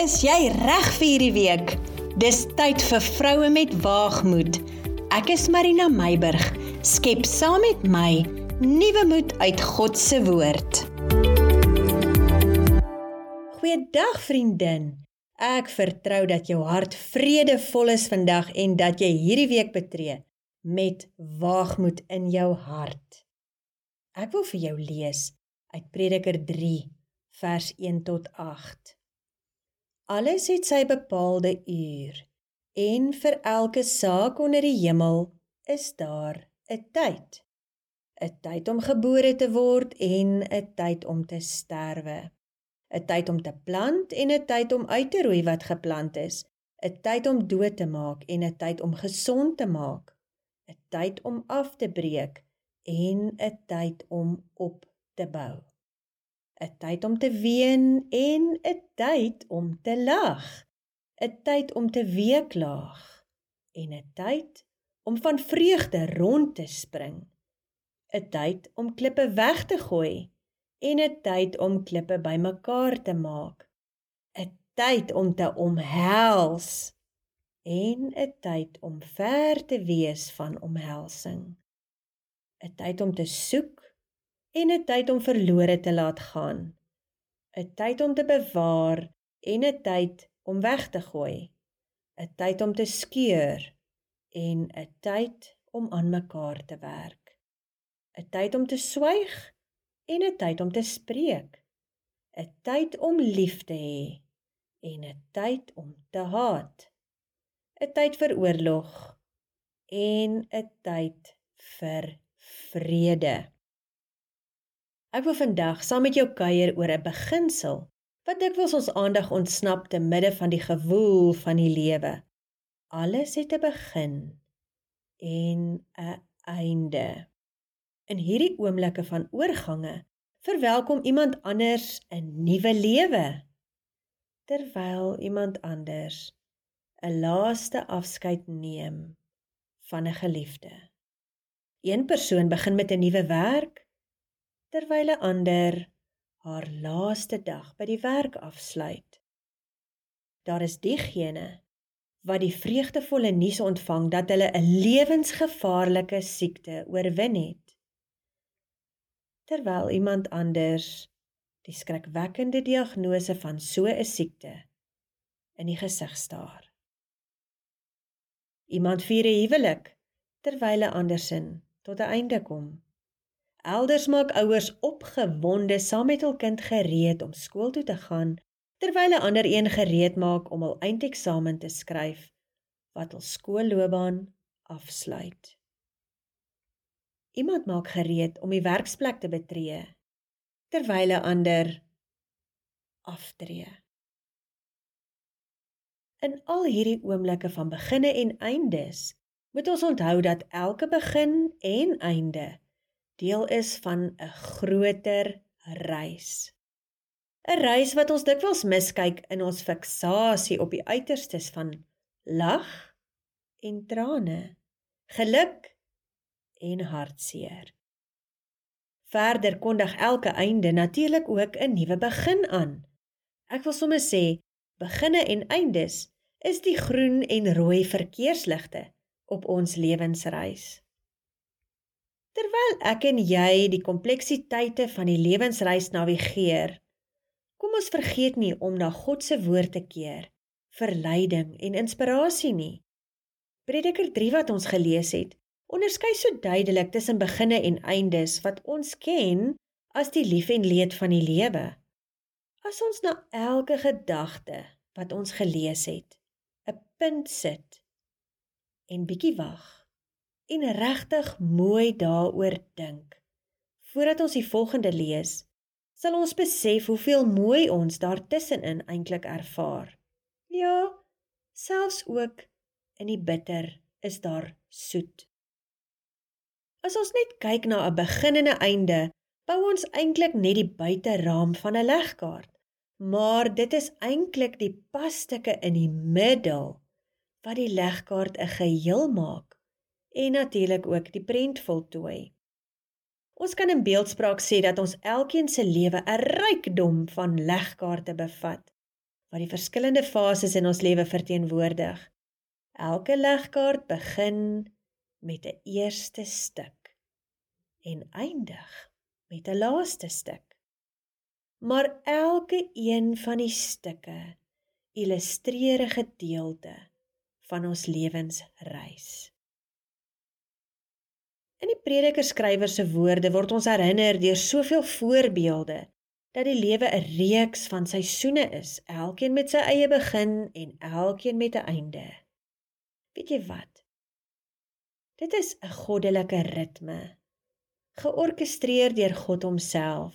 Is jy reg vir hierdie week? Dis tyd vir vroue met waagmoed. Ek is Marina Meiburg. Skep saam met my nuwe moed uit God se woord. Goeiedag vriendin. Ek vertrou dat jou hart vredevol is vandag en dat jy hierdie week betree met waagmoed in jou hart. Ek wil vir jou lees uit Prediker 3 vers 1 tot 8. Alles het sy bepaalde uur en vir elke saak onder die hemel is daar 'n tyd. 'n Tyd om gebore te word en 'n tyd om te sterwe. 'n Tyd om te plant en 'n tyd om uit te roei wat geplant is. 'n Tyd om dood te maak en 'n tyd om gesond te maak. 'n Tyd om af te breek en 'n tyd om op te bou. 'n tyd om te ween en 'n tyd om te lag. 'n tyd om te weeklaag en 'n tyd om van vreugde rond te spring. 'n tyd om klippe weg te gooi en 'n tyd om klippe bymekaar te maak. 'n tyd om te omhels en 'n tyd om ver te wees van omhelsing. 'n tyd om te soek en 'n tyd om verlore te laat gaan. 'n Tyd om te bewaar en 'n tyd om weg te gooi. 'n Tyd om te skeur en 'n tyd om aan mekaar te werk. 'n Tyd om te swyg en 'n tyd om te spreek. 'n Tyd om lief te hê en 'n tyd om te haat. 'n Tyd vir oorlog en 'n tyd vir vrede. Ek wil vandag saam met jou kuier oor 'n beginsel wat dikwels ons aandag ontsnap te midde van die gewoel van die lewe. Alles het 'n begin en 'n einde. In hierdie oomblikke van oorgange verwelkom iemand anders 'n nuwe lewe terwyl iemand anders 'n laaste afskeid neem van 'n geliefde. Een persoon begin met 'n nuwe werk terwyl 'n ander haar laaste dag by die werk afsluit. Daar is diegene wat die vreugdevolle nuus ontvang dat hulle 'n lewensgevaarlike siekte oorwin het. Terwyl iemand anders die skrikwekkende diagnose van so 'n siekte in die gesig staar. Iemand vier 'n huwelik terwyl 'n ander sin tot 'n einde kom. Elders maak ouers opgewonde saam met hul kind gereed om skool toe te gaan, terwyl 'n ander een gereed maak om hul eindeksamen te skryf wat hul skoolloopbaan afsluit. Iemand maak gereed om die werksplek te betree, terwyl 'n ander aftree. In al hierdie oomblikke van beginne en eindes, moet ons onthou dat elke begin en einde deel is van 'n groter reis. 'n Reis wat ons dikwels miskyk in ons fiksasie op die uiterstes van lag en trane, geluk en hartseer. Verder kondig elke einde natuurlik ook 'n nuwe begin aan. Ek wil sommer sê, beginne en eindes is die groen en rooi verkeersligte op ons lewensreis. Terwyl ek en jy die kompleksiteite van die lewensreis navigeer, kom ons vergeet nie om na God se woord te keer vir leiding en inspirasie nie. Prediker 3 wat ons gelees het, onderskei so duidelik tussen beginne en eindes wat ons ken as die lief en leed van die lewe. As ons na elke gedagte wat ons gelees het, 'n punt sit en bietjie wag en regtig mooi daaroor dink. Voordat ons die volgende lees, sal ons besef hoeveel mooi ons daartussenin eintlik ervaar. Ja, selfs ook in die bitter is daar soet. As ons net kyk na 'n begin en 'n einde, bou ons eintlik net die buiteraam van 'n legkaart. Maar dit is eintlik die passtukke in die middel wat die legkaart 'n geheel maak en natuurlik ook die prent voltooi. Ons kan in beeldspraak sê dat ons elkeen se lewe 'n rykdom van legkaarte bevat wat die verskillende fases in ons lewe verteenwoordig. Elke legkaart begin met 'n eerste stuk en eindig met 'n laaste stuk. Maar elke een van die stukke illustreer 'n gedeelte van ons lewensreis. In die prediker skrywer se woorde word ons herinner deur soveel voorbeelde dat die lewe 'n reeks van seisoene is, elkeen met sy eie begin en elkeen met 'n einde. Weet jy wat? Dit is 'n goddelike ritme, georkestreer deur God homself.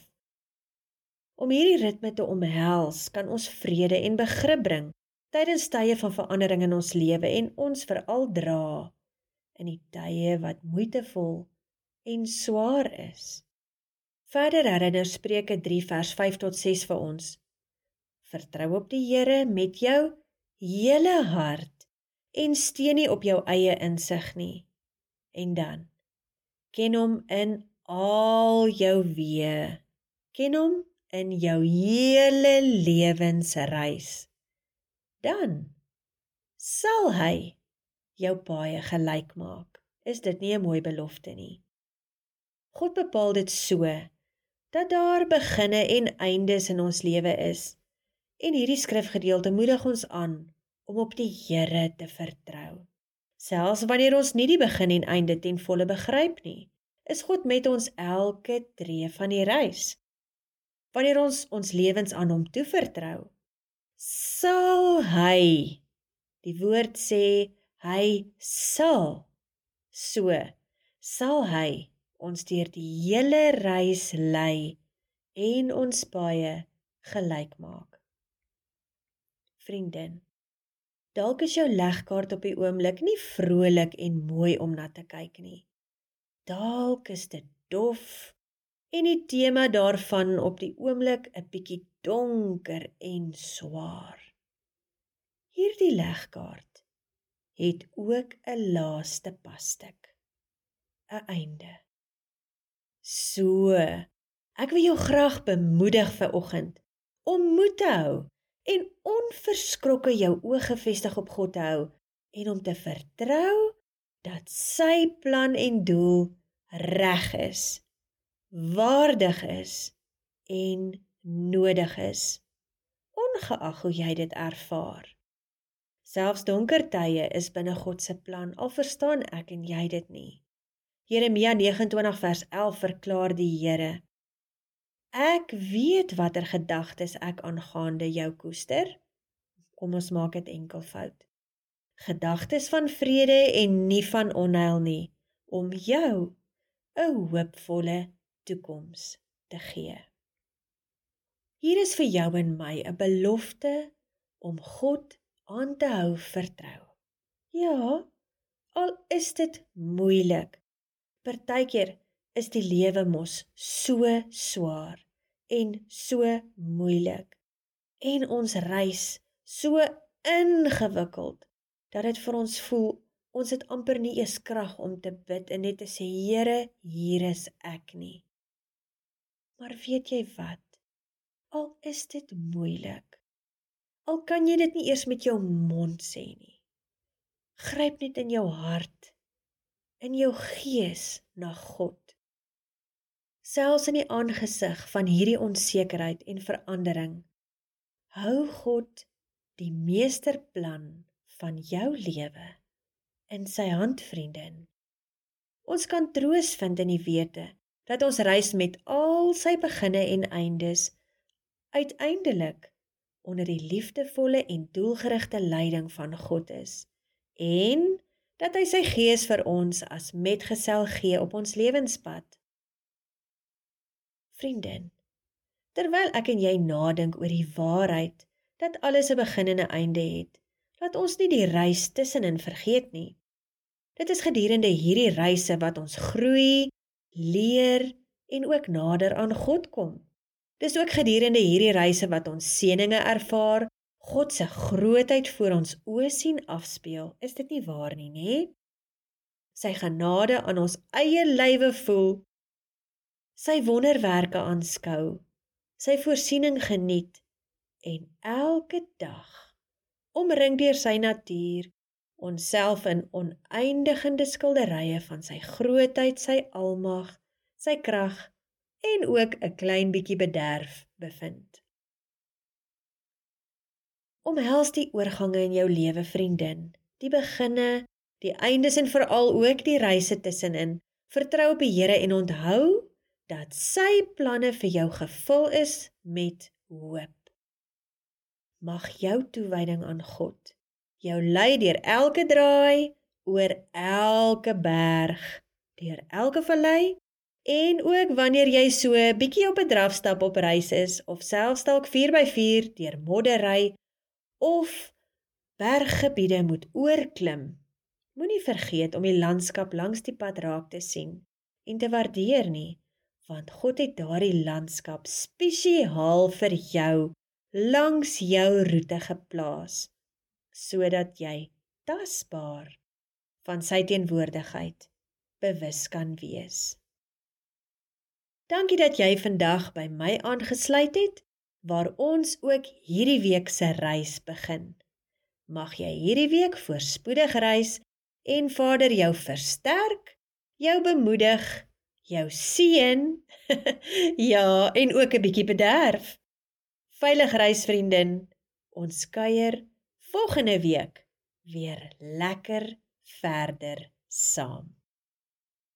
Om hierdie ritme te omhels, kan ons vrede en begrip bring tydens tye van verandering in ons lewe en ons veral dra in die tye wat moeitevol en swaar is. Verder herinner Spreuke 3 vers 5 tot 6 vir ons. Vertrou op die Here met jou hele hart en steun nie op jou eie insig nie. En dan ken hom in al jou weë. Ken hom in jou hele lewensreis. Dan sal hy jou paaie gelyk maak. Is dit nie 'n mooi belofte nie? God bepaal dit so dat daar beginne en eindes in ons lewe is. En hierdie skrifgedeelte moedig ons aan om op die Here te vertrou. Selfs wanneer ons nie die begin en einde ten volle begryp nie, is God met ons elke tree van die reis. Wanneer ons ons lewens aan hom toevertrou, sal hy die woord sê hy sal so sal hy ons deur die hele reis lei en ons baie gelyk maak. Vriendin, dalk is jou legkaart op die oomblik nie vrolik en mooi om na te kyk nie. Dalk is dit dof en die tema daarvan op die oomblik 'n bietjie donker en swaar. Hierdie legkaart het ook 'n laaste passtuk, 'n einde. So, ek wil jou graag bemoedig vir oggend om moed te hou en onverskrokke jou oë gefestig op God te hou en om te vertrou dat sy plan en doel reg is, waardig is en nodig is, ongeag hoe jy dit ervaar. Selfs donker tye is binne God se plan, al verstaan ek en jy dit nie. Jeremia 29 vers 11 verklaar die Here: Ek weet watter gedagtes ek aangaande jou koester. Kom ons maak dit enkelvoud. Gedagtes van vrede en nie van onheil nie, om jou 'n hoopvolle toekoms te gee. Hier is vir jou en my 'n belofte om God aan te hou vertrou. Ja, al is dit moeilik, Partykeer is die lewe mos so swaar en so moeilik en ons reis so ingewikkeld dat dit vir ons voel ons het amper nie eens krag om te bid en net te sê Here hier is ek nie. Maar weet jy wat? Al is dit moeilik. Al kan jy dit nie eers met jou mond sê nie. Gryp net in jou hart in jou gees na God. Selfs in die aangesig van hierdie onsekerheid en verandering, hou God die meesterplan van jou lewe in sy hand, vriendin. Ons kan troos vind in die wete dat ons reis met al sy beginne en eindes uiteindelik onder die liefdevolle en doelgerigte leiding van God is en dat hy sy gees vir ons as metgesel gee op ons lewenspad. Vriendin, terwyl ek en jy nadink oor die waarheid dat alles 'n begin en 'n einde het, laat ons nie die reis tussenin vergeet nie. Dit is gedurende hierdie reise wat ons groei, leer en ook nader aan God kom. Dis ook gedurende hierdie reise wat ons seëninge ervaar, God se grootheid voor ons oë sien afspeel, is dit nie waar nie, nê? Sy genade aan ons eie lywe voel, sy wonderwerke aanskou, sy voorsiening geniet. En elke dag omring deur sy natuur onsself in oneindige skilderye van sy grootheid, sy almag, sy krag en ook 'n klein bietjie bederf bevind. Omhels die oorgange in jou lewe, vriendin, die beginne, die eindes en veral ook die reise tussenin. Vertrou op die Here en onthou dat sy planne vir jou gevul is met hoop. Mag jou toewyding aan God jou lei deur elke draai, oor elke berg, deur elke vallei en ook wanneer jy so 'n bietjie op 'n drafstap op reis is of selfs dalk 4x4 deur moddery of berggebiede moet oorklim. Moenie vergeet om die landskap langs die pad raak te sien en te waardeer nie, want God het daardie landskap spesiaal vir jou langs jou roete geplaas sodat jy tasbaar van sy teenwoordigheid bewus kan wees. Dankie dat jy vandag by my aangesluit het waar ons ook hierdie week se reis begin. Mag jy hierdie week voorspoedig reis en Vader jou versterk, jou bemoedig, jou seën, ja, en ook 'n bietjie bederf. Veilig reis vriendin. Ons kuier volgende week weer lekker verder saam.